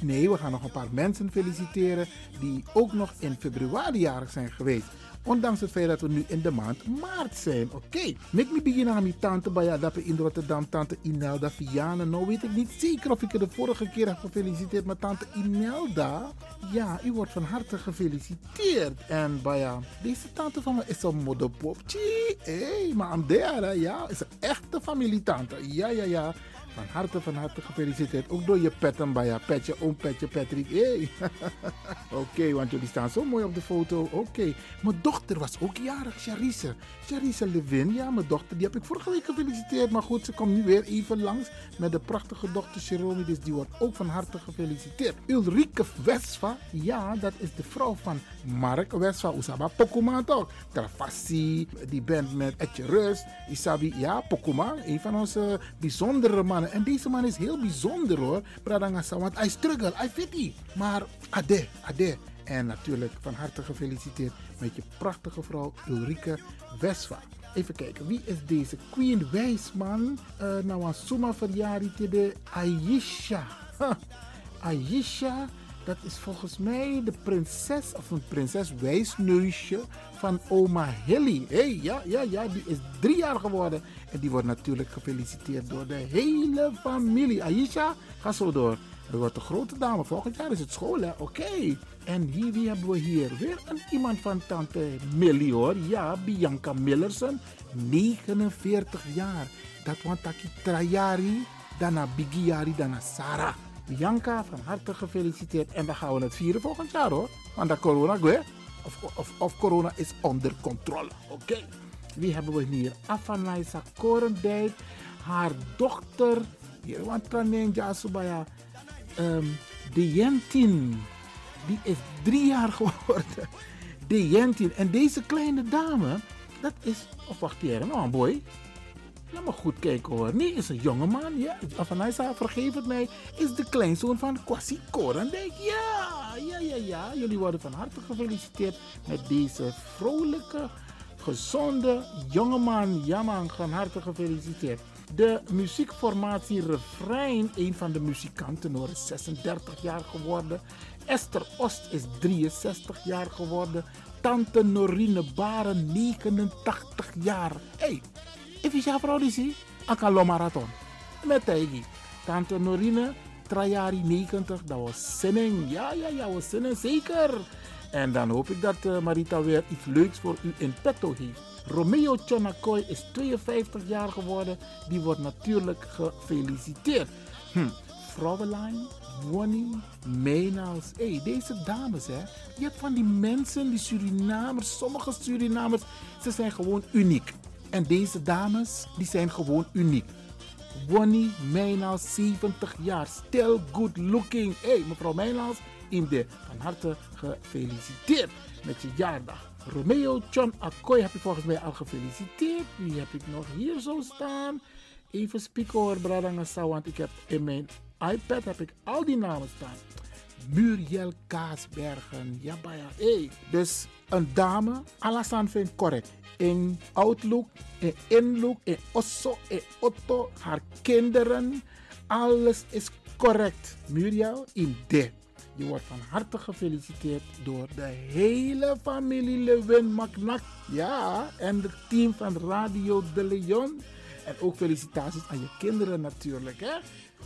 Nee, we gaan nog een paar mensen feliciteren. Die ook nog in februari jarig zijn geweest. Ondanks het feit dat we nu in de maand maart zijn. Oké, okay. me begin aan mijn tante bij dat in Rotterdam, tante Inelda Vianen. Nou weet ik niet zeker of ik de vorige keer heb gefeliciteerd, maar tante Inelda, ja, u wordt van harte gefeliciteerd. En bij deze tante van me is een modderpopje. Hé, hey, maar Andera, ja, is een echte familietante. Ja, ja, ja. Van harte, van harte gefeliciteerd. Ook door je petten bij je petje, oom petje Patrick. Hey. Oké, want jullie staan zo mooi op de foto. Oké. Mijn dochter was ook jarig, Charisse. Charisse Levin, ja, mijn dochter. Die heb ik vorige week gefeliciteerd. Maar goed, ze komt nu weer even langs met de prachtige dochter Jerome. Dus die wordt ook van harte gefeliciteerd. Ulrike Westva, ja, dat is de vrouw van Mark Westva. Usaba Pokuma toch? Travassi, die band met Etje Rust. Isabi, ja, Pokuma. Een van onze bijzondere mannen. En deze man is heel bijzonder hoor, Bradangasa. Want hij struggle, hij fit Maar ade, ade. En natuurlijk van harte gefeliciteerd met je prachtige vrouw Ulrike Westva. Even kijken, wie is deze? Queen Wijsman. Uh, nou, een suma verjaardag de Aisha. Aisha, dat is volgens mij de prinses of een prinses wijsneusje van oma Hilly. Hé, hey, ja, ja, ja, die is drie jaar geworden. En die wordt natuurlijk gefeliciteerd door de hele familie. Aisha, ga zo door. Er wordt een grote dame. Volgend jaar is het school, hè? Oké. En hier, wie hebben we hier? Weer een iemand van tante Millie, hoor. Ja, Bianca Millerson. 49 jaar. Dat want taki trajari, daarna Bigiari, daarna Sarah. Bianca, van harte gefeliciteerd. En dan gaan we het vieren volgend jaar, hoor. Want dat corona, of, of, of corona is onder controle. Oké. Wie hebben we hier? Afanaisa Korendijk. Haar dochter. Hier, want Tranenja Subaya. Um, de Jentin. Die is drie jaar geworden. De Jentin. En deze kleine dame. Dat is. Of wacht hier, nou, boy. Laat me goed kijken hoor. Nee, is een jongeman. Ja, Afanaisa, vergeef het mij. Is de kleinzoon van Kwasi Korendijk. Ja, ja, ja, ja. Jullie worden van harte gefeliciteerd met deze vrolijke gezonde jongeman. Jaman, van harte gefeliciteerd. De muziekformatie Refrein, een van de muzikanten hoor, is 36 jaar geworden. Esther Ost is 63 jaar geworden. Tante Norine Baren, 89 jaar. Hey, die zie? Akalo Marathon. Met Tegi. Tante Norine, Trajari 90, dat was zinning. Ja, ja, ja, was zinning, zeker. En dan hoop ik dat uh, Marita weer iets leuks voor u in petto heeft. Romeo Chonakoy is 52 jaar geworden. Die wordt natuurlijk gefeliciteerd. Hm. Vrouwenlijn, Wonnie, hey, deze dames, hè. Je hebt van die mensen, die Surinamers, sommige Surinamers, ze zijn gewoon uniek. En deze dames, die zijn gewoon uniek. Wonnie Meenals, 70 jaar, still good looking. Hé, hey, mevrouw Meenals, Inde, van harte gefeliciteerd met je jaardag. Romeo John Akkoy heb je volgens mij al gefeliciteerd. Wie heb ik nog hier zo staan? Even spieken hoor, Bradangasa, want ik heb in mijn iPad heb ik al die namen staan. Muriel Kaasbergen, ja, ja. Hey, dus een dame, Alassane vindt correct. In outlook, in inlook, in osso, in otto, haar kinderen, alles is correct. Muriel, in de. Je wordt van harte gefeliciteerd door de hele familie Lewin Macnak. Ja, en het team van Radio de Leon. En ook felicitaties aan je kinderen natuurlijk, hè?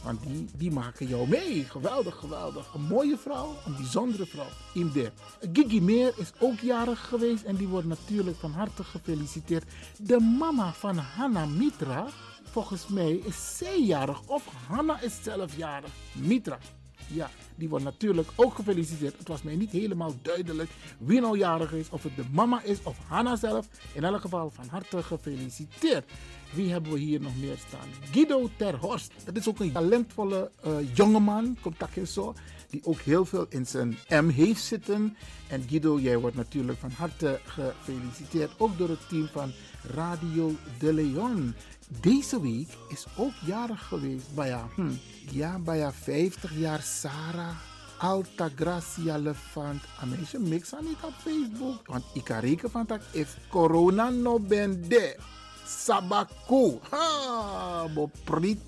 Want die, die maken jou mee. Geweldig, geweldig. Een mooie vrouw, een bijzondere vrouw. Imde. Gigi Meer is ook jarig geweest en die wordt natuurlijk van harte gefeliciteerd. De mama van Hanna Mitra, volgens mij is zij jarig of Hanna is zelf jarig. Mitra. Ja, die wordt natuurlijk ook gefeliciteerd. Het was mij niet helemaal duidelijk wie nou jarig is, of het de mama is of Hanna zelf. In elk geval van harte gefeliciteerd. Wie hebben we hier nog meer staan? Guido Terhorst. Dat is ook een talentvolle uh, jongeman, contact is zo. Die ook heel veel in zijn M heeft zitten. En Guido, jij wordt natuurlijk van harte gefeliciteerd. Ook door het team van Radio de Leon. Deze week is ook jarig geweest bij hm, ja, bij 50 jaar Sarah Alta Gracia Levant. Een meisje mix aan niet op Facebook. Want ik kan rekenen van dat is corona no bende. Sabaku. Ha, bo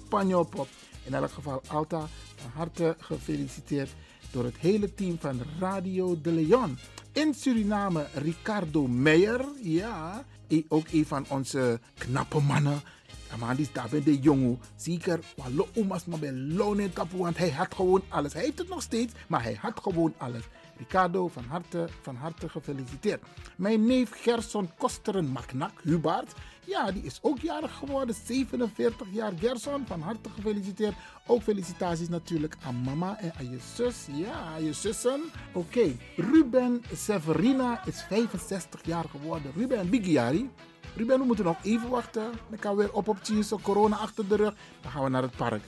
panjopop. In elk geval Alta, van harte gefeliciteerd door het hele team van Radio de Leon. In Suriname Ricardo Meijer, ja, ook een van onze knappe mannen. Ja, man, die staat bij de jongen. Zeker, wallo omas maar bij lonen tapu, want hij had gewoon alles. Hij heeft het nog steeds, maar hij had gewoon alles. Ricardo, van harte, van harte gefeliciteerd. Mijn neef Gerson Kosteren Maknak, Hubaert. Ja, die is ook jarig geworden. 47 jaar. Gerson, van harte gefeliciteerd. Ook felicitaties natuurlijk aan mama en aan je zus. Ja, aan je zussen. Oké, Ruben Severina is 65 jaar geworden. Ruben Bigiari. Ruben, we moeten nog even wachten. Dan we weer op op Tjus, corona achter de rug. Dan gaan we naar het park.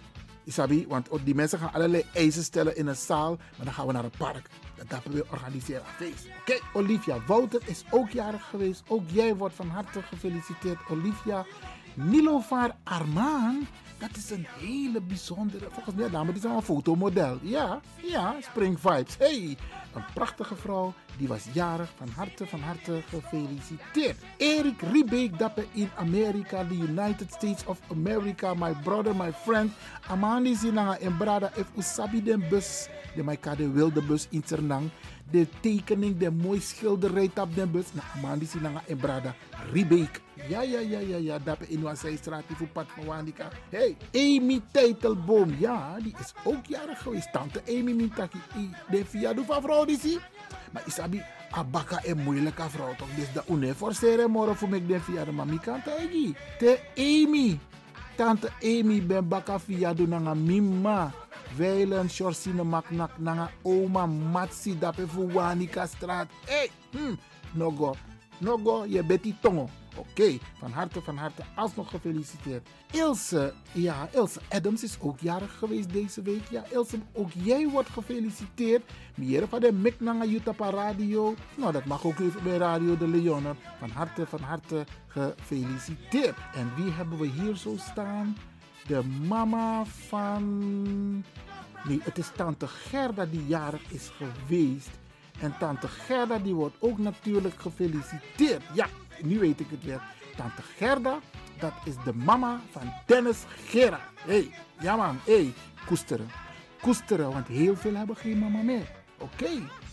Isabi, want die mensen gaan allerlei eisen stellen in een zaal. Maar dan gaan we naar het park. Dan gaan we organiseren een feest. Oké, Olivia Wouter is ook jarig geweest. Ook jij wordt van harte gefeliciteerd, Olivia. Nilovar Armaan, dat is een hele bijzondere, volgens mij dame, is al een fotomodel. Ja, ja, Spring Vibes. Hey, een prachtige vrouw, die was jarig. Van harte, van harte gefeliciteerd. Erik Riebeek, dapper in Amerika, the United States of America, my brother, my friend. Amandi Zinanga en Brada, if Usabi den bus, de mij de wilde bus in Ternang. De tekening, de mooi schilderij op den bus. Na Amandi Zinanga en Brada, Riebeek. Ja, ja, ja, ja, ja, dapper in Wassijstraat, die voetpad van Wandika. Hey, Amy Teitelboom, ja, die is ook jarig geweest. Tante Amy Mintaki, de via de van vrouw die zie. Maar isabi, abaka een moeilijke vrouw toch? Dus dat une forceren morgen voor mij de via de mami kan tegen. Te Amy, tante Amy ben baka via do nanga mima. Weilen, Shorsine maknak nanga oma matsi voor Wanika straat. Hey, hmm, no go. No go, je bent die tongo. Oké, van harte, van harte, alsnog gefeliciteerd. Ilse, ja, Ilse Adams is ook jarig geweest deze week. Ja, Ilse, ook jij wordt gefeliciteerd. Meer van de Miknanga Jutapa Radio. Nou, dat mag ook even bij Radio de Leon. hoor. Van harte, van harte gefeliciteerd. En wie hebben we hier zo staan? De mama van... Nee, het is tante Gerda die jarig is geweest. En tante Gerda die wordt ook natuurlijk gefeliciteerd. Ja, nu weet ik het weer. Tante Gerda, dat is de mama van Dennis Gera. Hé, hey, ja man, hé, hey, koesteren. Koesteren, want heel veel hebben geen mama meer. Oké,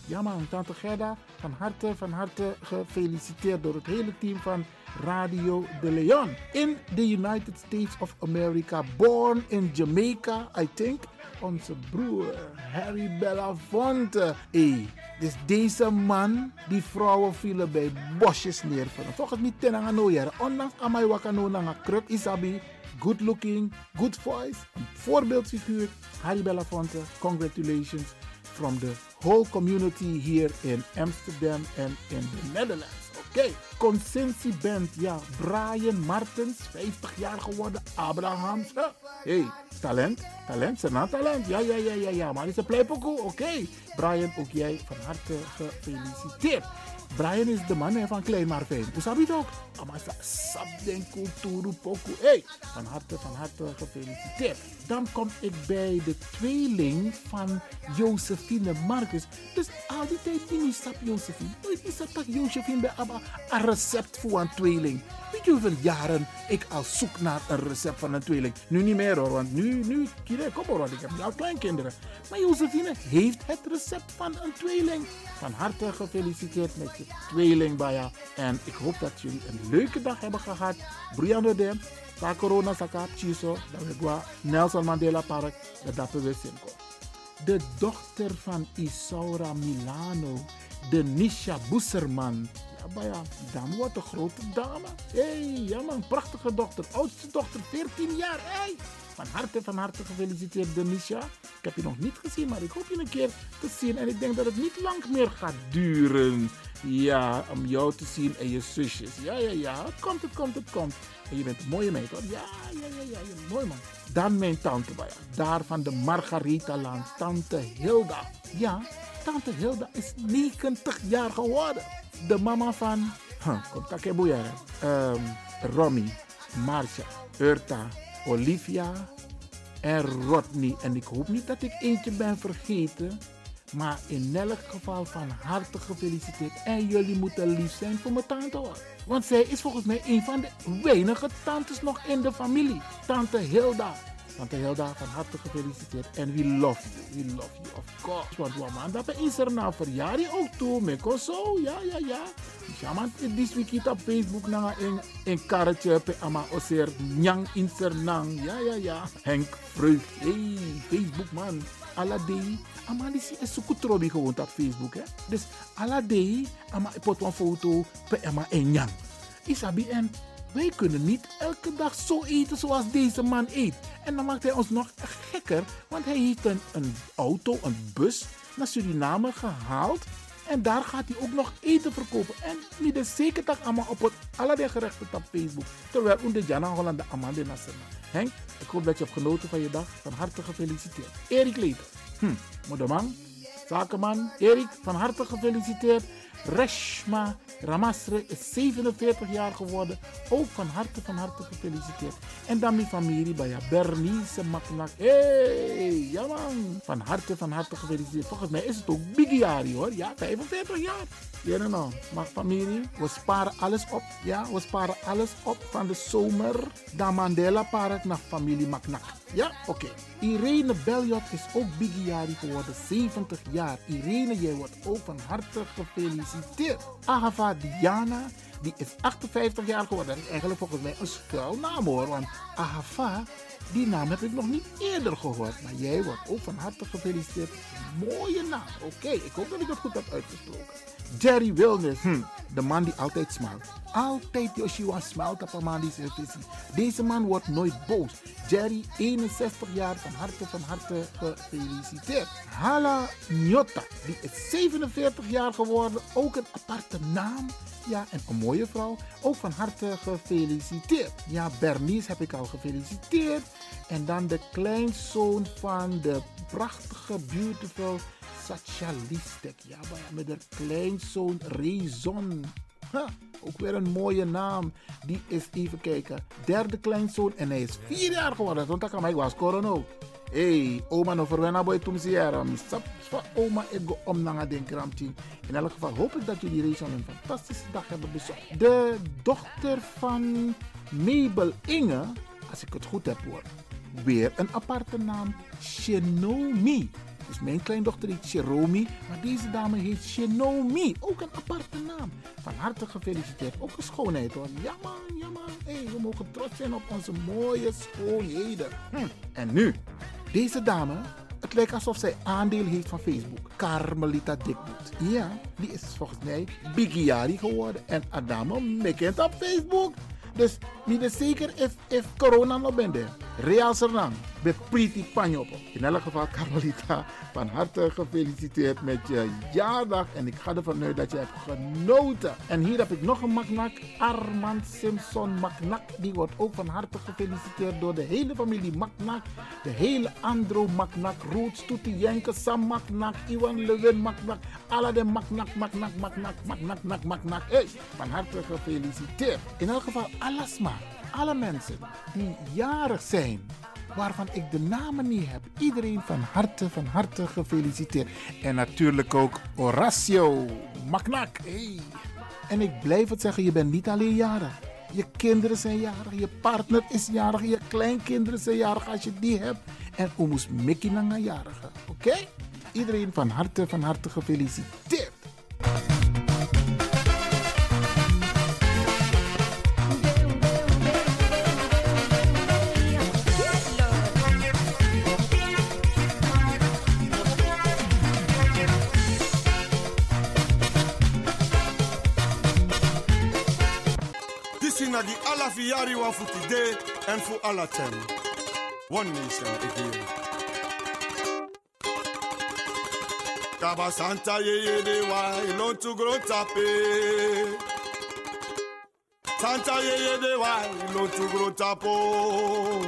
ja man, tante Gerda, van harte, van harte gefeliciteerd door het hele team van Radio de Leon. In the United States of America, born in Jamaica, I think. Onze broer Harry Belafonte. Hey, dus deze man, die vrouwen vielen bij bosjes neervallen. Volgens mij no jaren. Ondanks amai wakano nanga kruk isabi. Good looking, good voice. Een voorbeeldfiguur. Harry Belafonte, congratulations from the whole community here in Amsterdam and in the Netherlands. Oké, Consensie Band, ja, Brian Martens, 50 jaar geworden, Abrahams. Hé, hey, talent, talent, naam talent. Ja, ja, ja, ja, ja, maar is een pleipokoe, oké. Brian, ook jij van harte gefeliciteerd. Brian is de man van Klein. Hoe snap je het ook? Amasa Sab den Kulturu Poku. Hey, van harte, van harte gefeliciteerd. Dan kom ik bij de tweeling van Josephine Marcus. Dus al die tijd die niet sap Josephine. Niet sap dat Josephine bij Abba een recept voor een tweeling. Weet je hoeveel jaren ik al zoek naar een recept van een tweeling? Nu niet meer hoor, want nu, nu, kijk, kom hoor, want ik heb al kleinkinderen. Maar Josephine heeft het recept van een tweeling. Van harte gefeliciteerd met je tweeling, Baya. En ik hoop dat jullie een leuke dag hebben gehad. Brianna Dem, ta corona sakap chiso, dat Nelson Mandela Park, dat dat we zijn De dochter van Isaura Milano, de Nisha Boeserman. Ja, Baya, dame, wat een grote dame. Hé, hey, ja man, prachtige dochter. Oudste dochter, 14 jaar. Hey. Van harte, van harte gefeliciteerd, Denisha. Ik heb je nog niet gezien, maar ik hoop je een keer te zien. En ik denk dat het niet lang meer gaat duren. Ja, om jou te zien en je zusjes. Ja, ja, ja. Komt, het komt, het komt. En je bent een mooie meid hoor. Ja, ja, ja, ja. Je bent mooi man. Dan mijn tante, Baya. Daar van de Margarita-land. Tante Hilda. Ja, tante Hilda is 90 jaar geworden. De mama van... Huh, komt boeien. Um, Romy, Marcia, Urta, Olivia en Rodney. En ik hoop niet dat ik eentje ben vergeten. Maar in elk geval van harte gefeliciteerd. En jullie moeten lief zijn voor mijn tante. Want zij is volgens mij een van de weinige tantes nog in de familie. Tante Hilda. Tante Hilda, van harte gefeliciteerd. En we love you. We love you, of course. Want Waman, dat is er nou verjaardag ook toe. Meko zo, ja, ja, ja. Ja, man, dit week op Facebook na een, karretje pe ama oser nyang in Sernang. Ja, ja, ja. Henk Vreugd. Hey, Facebook man. Aladei. Ama is zo trobi gewoon op Facebook, hè. Dus Aladei, ama pot een foto pe ama een nyang. Isabi en wij kunnen niet elke dag zo eten zoals deze man eet. En dan maakt hij ons nog gekker, want hij heeft een, een auto, een bus naar Suriname gehaald. En daar gaat hij ook nog eten verkopen. En niet de zeker dat allemaal op het allerlei gerechten op Facebook. Terwijl onder Jana Holland de Amande Nasserna. Henk, ik hoop dat je hebt genoten van je dag. Van harte gefeliciteerd. Erik Leter. Hm, moederman, zakenman. Erik, van harte gefeliciteerd. Reshma Ramasre is 47 jaar geworden. Ook van harte, van harte gefeliciteerd. En dan mijn familie bij Bernice Maknak. Hey, ja man. Van harte, van harte gefeliciteerd. Volgens mij is het ook Biggie hoor. Ja, 45 jaar. Ja, nou. Maar familie, we sparen alles op. Ja, we sparen alles op van de zomer. Dan Mandela Park naar familie Maknak. Ja, oké. Irene Beljot is ook Biggie geworden. 70 jaar. Irene, jij wordt ook van harte gefeliciteerd. Agava Diana, die is 58 jaar geworden. Dat is eigenlijk volgens mij een schuilnaam hoor. Want Agava, die naam heb ik nog niet eerder gehoord. Maar jij wordt ook van harte gefeliciteerd. Mooie naam. Oké, ik hoop dat ik het goed heb uitgesproken. Jerry Wilnis, de man die altijd smelt. Altijd Joshua smelt op een man die zegt, Deze man wordt nooit boos. Jerry, 61 jaar, van harte, van harte gefeliciteerd. Hala Nyota, die is 47 jaar geworden. Ook een aparte naam. Ja, en een mooie vrouw. Ook van harte gefeliciteerd. Ja, Bernice heb ik al gefeliciteerd. En dan de kleinzoon van de prachtige, beautiful Socialistek. Ja, met de kleinzoon Rezon. Ha, ook weer een mooie naam. Die is, even kijken, derde kleinzoon. En hij is vier jaar geworden. Want dat kan mij was corona Hey, oma no verwenna boy tum siera. Sap van oma ego om na den kramtien. In elk geval hoop ik dat jullie Rezon een fantastische dag hebben bezocht. De dochter van Mabel Inge, als ik het goed heb hoor. Weer een aparte naam. Shinomi. Dus mijn kleindochter heet Shiromi, maar deze dame heet Shinomi. Ook een aparte naam. Van harte gefeliciteerd. Ook een schoonheid hoor. Ja man, ja man. We mogen trots zijn op onze mooie schoonheden. Hm. En nu, deze dame, het lijkt alsof zij aandeel heeft van Facebook. Carmelita Dikboet. Ja, die is volgens mij Bigiari geworden. En Adame bekend op Facebook. Dus niet is zeker if, corona nog bent. Real Sernang, bij Pretty Panjopo. In elk geval, Carmelita, van harte gefeliciteerd met je jaardag. En ik ga ervan uit dat je hebt genoten. En hier heb ik nog een maknak, Armand Simpson Maknak. Die wordt ook van harte gefeliciteerd door de hele familie Maknak. De hele Andro Maknak, Roots, Toetie Jenke, Sam Maknak, Iwan Lewin Maknak. De Maknak, Maknak, Maknak, Maknak, Maknak, Maknak. Hey, van harte gefeliciteerd. In elk geval, Alasma alle mensen die jarig zijn, waarvan ik de namen niet heb. Iedereen van harte, van harte gefeliciteerd. En natuurlijk ook Horacio Maknak. Hey. En ik blijf het zeggen, je bent niet alleen jarig. Je kinderen zijn jarig, je partner is jarig, je kleinkinderen zijn jarig als je die hebt. En Omus Mickey Nanga jarige. Oké? Iedereen van harte, van harte gefeliciteerd. Today for all of them, One nation again. Kaba Santa ye ye de wa ilon tu gro tape. Santa ye ye de wa ilon tu gro tapo.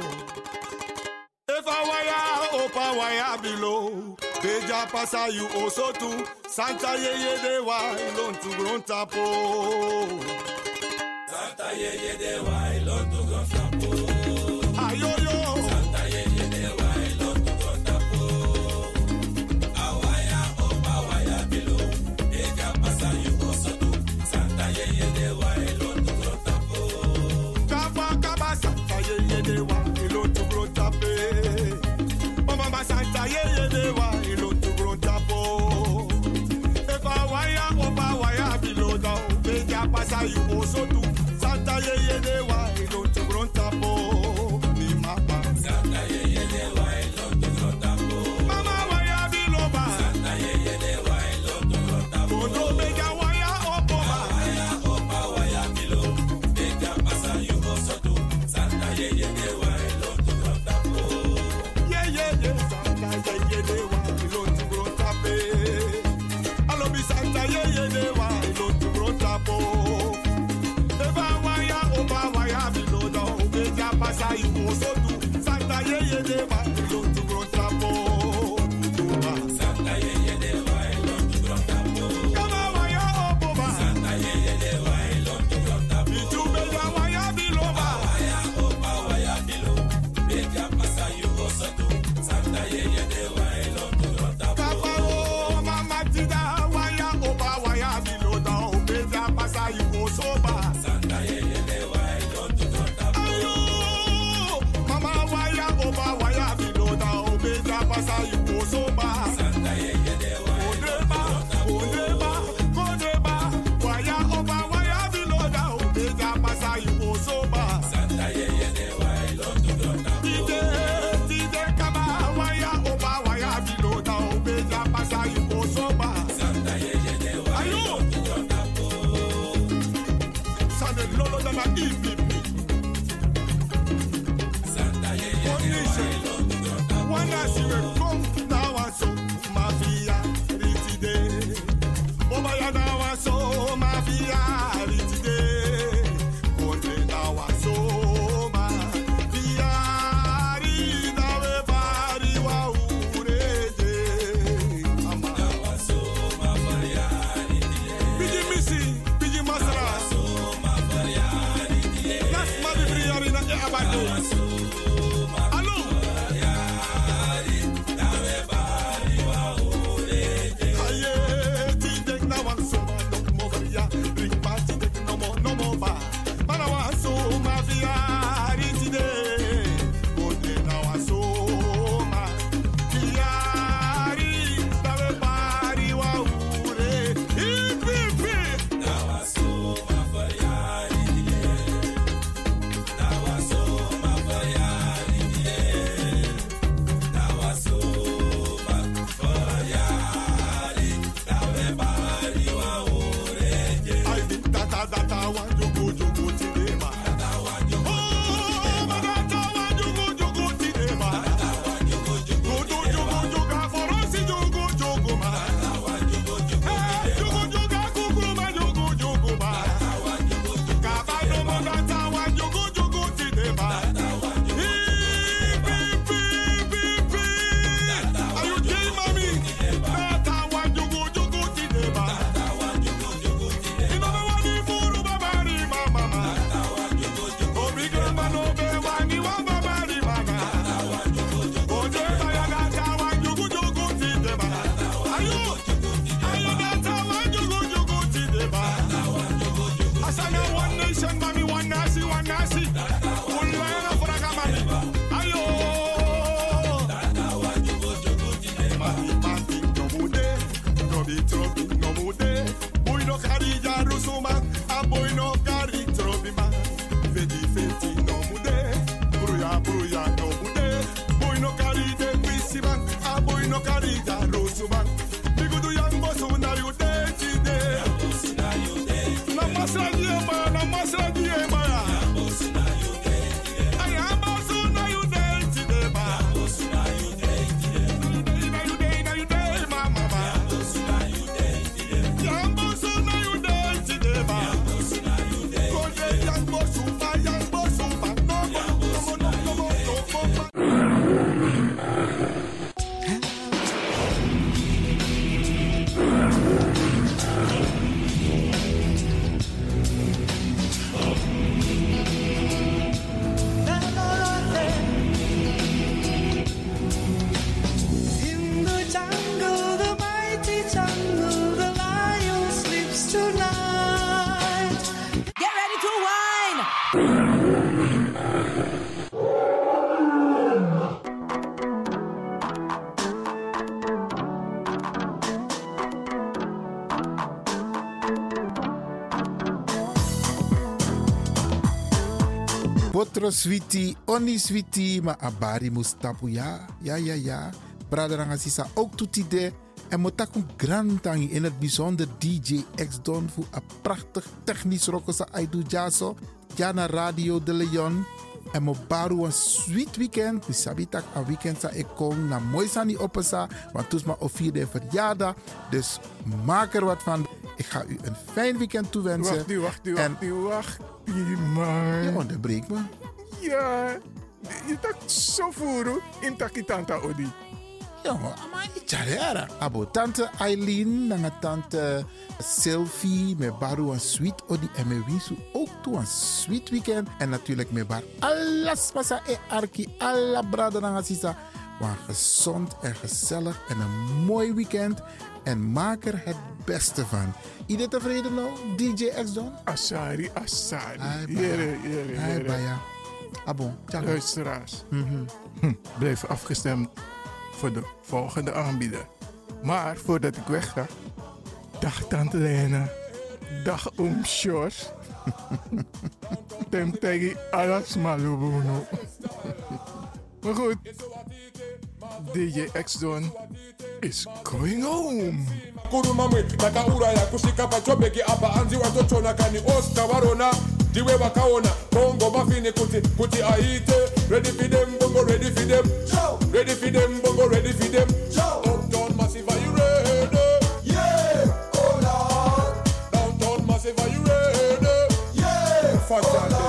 If I wire opa wire below. Beja pasa you also too. Santa ye ye de wa ilon tu gro tapo. Santa ye ye de wa ilon tu gro tapo. Botro switi, oni switi, ma abari mustapu ja, ja, ja, ja. Braderanga sisa ook toetide. En motakun grantangi in het bijzonder DJ X Don voor een prachtig technisch rokosa aidu jaso. Ja na Radio de Leon. En mo baru een sweet weekend. Mi sabi tak een weekend sa ik kom na mooi sani opesa. Want toes ma of vierde verjaardag. Dus maak er wat van. Ik ga u een fijn weekend toewensen. Wacht, nu, wacht, nu, En- wacht, nu, wacht. nu, man. Je onderbreekt me. Ja, je tak zo voeren in takitanta odi. Ja, maar Charera. Abo tante Eileen, nanga tante Sylvie, me baru een sweet odi en me winsu ook toe een sweet weekend. En natuurlijk me bar alles pasa e arki, alla brada nanga sisa. Maar gezond en gezellig en een mooi weekend. En maak er het beste van. Iedereen tevreden nou, DJ X Don? Asari, Asari. Ai, Jere, baya. jere, Ai, Abo, tjalo. Luisteraars, Mhm. hm, blijf afgestemd voor de volgende aanbieder. Maar voordat ik weg ga, dag Tante Lena, dag Oom Sjors. Tem tegi alas malubuno. Maar goed, DJ X-Don is going home. kurumamwe takauraya kusvika pachobheki apa anzi watotona kani osta varona The way wakaona bongo mafini kuti kuti aite Ready for them bongo ready for them Show. Ready for them bongo ready for them Show. Uptown massive are you ready? Yeah, Downtown massive are you ready? Yeah, Fuck oh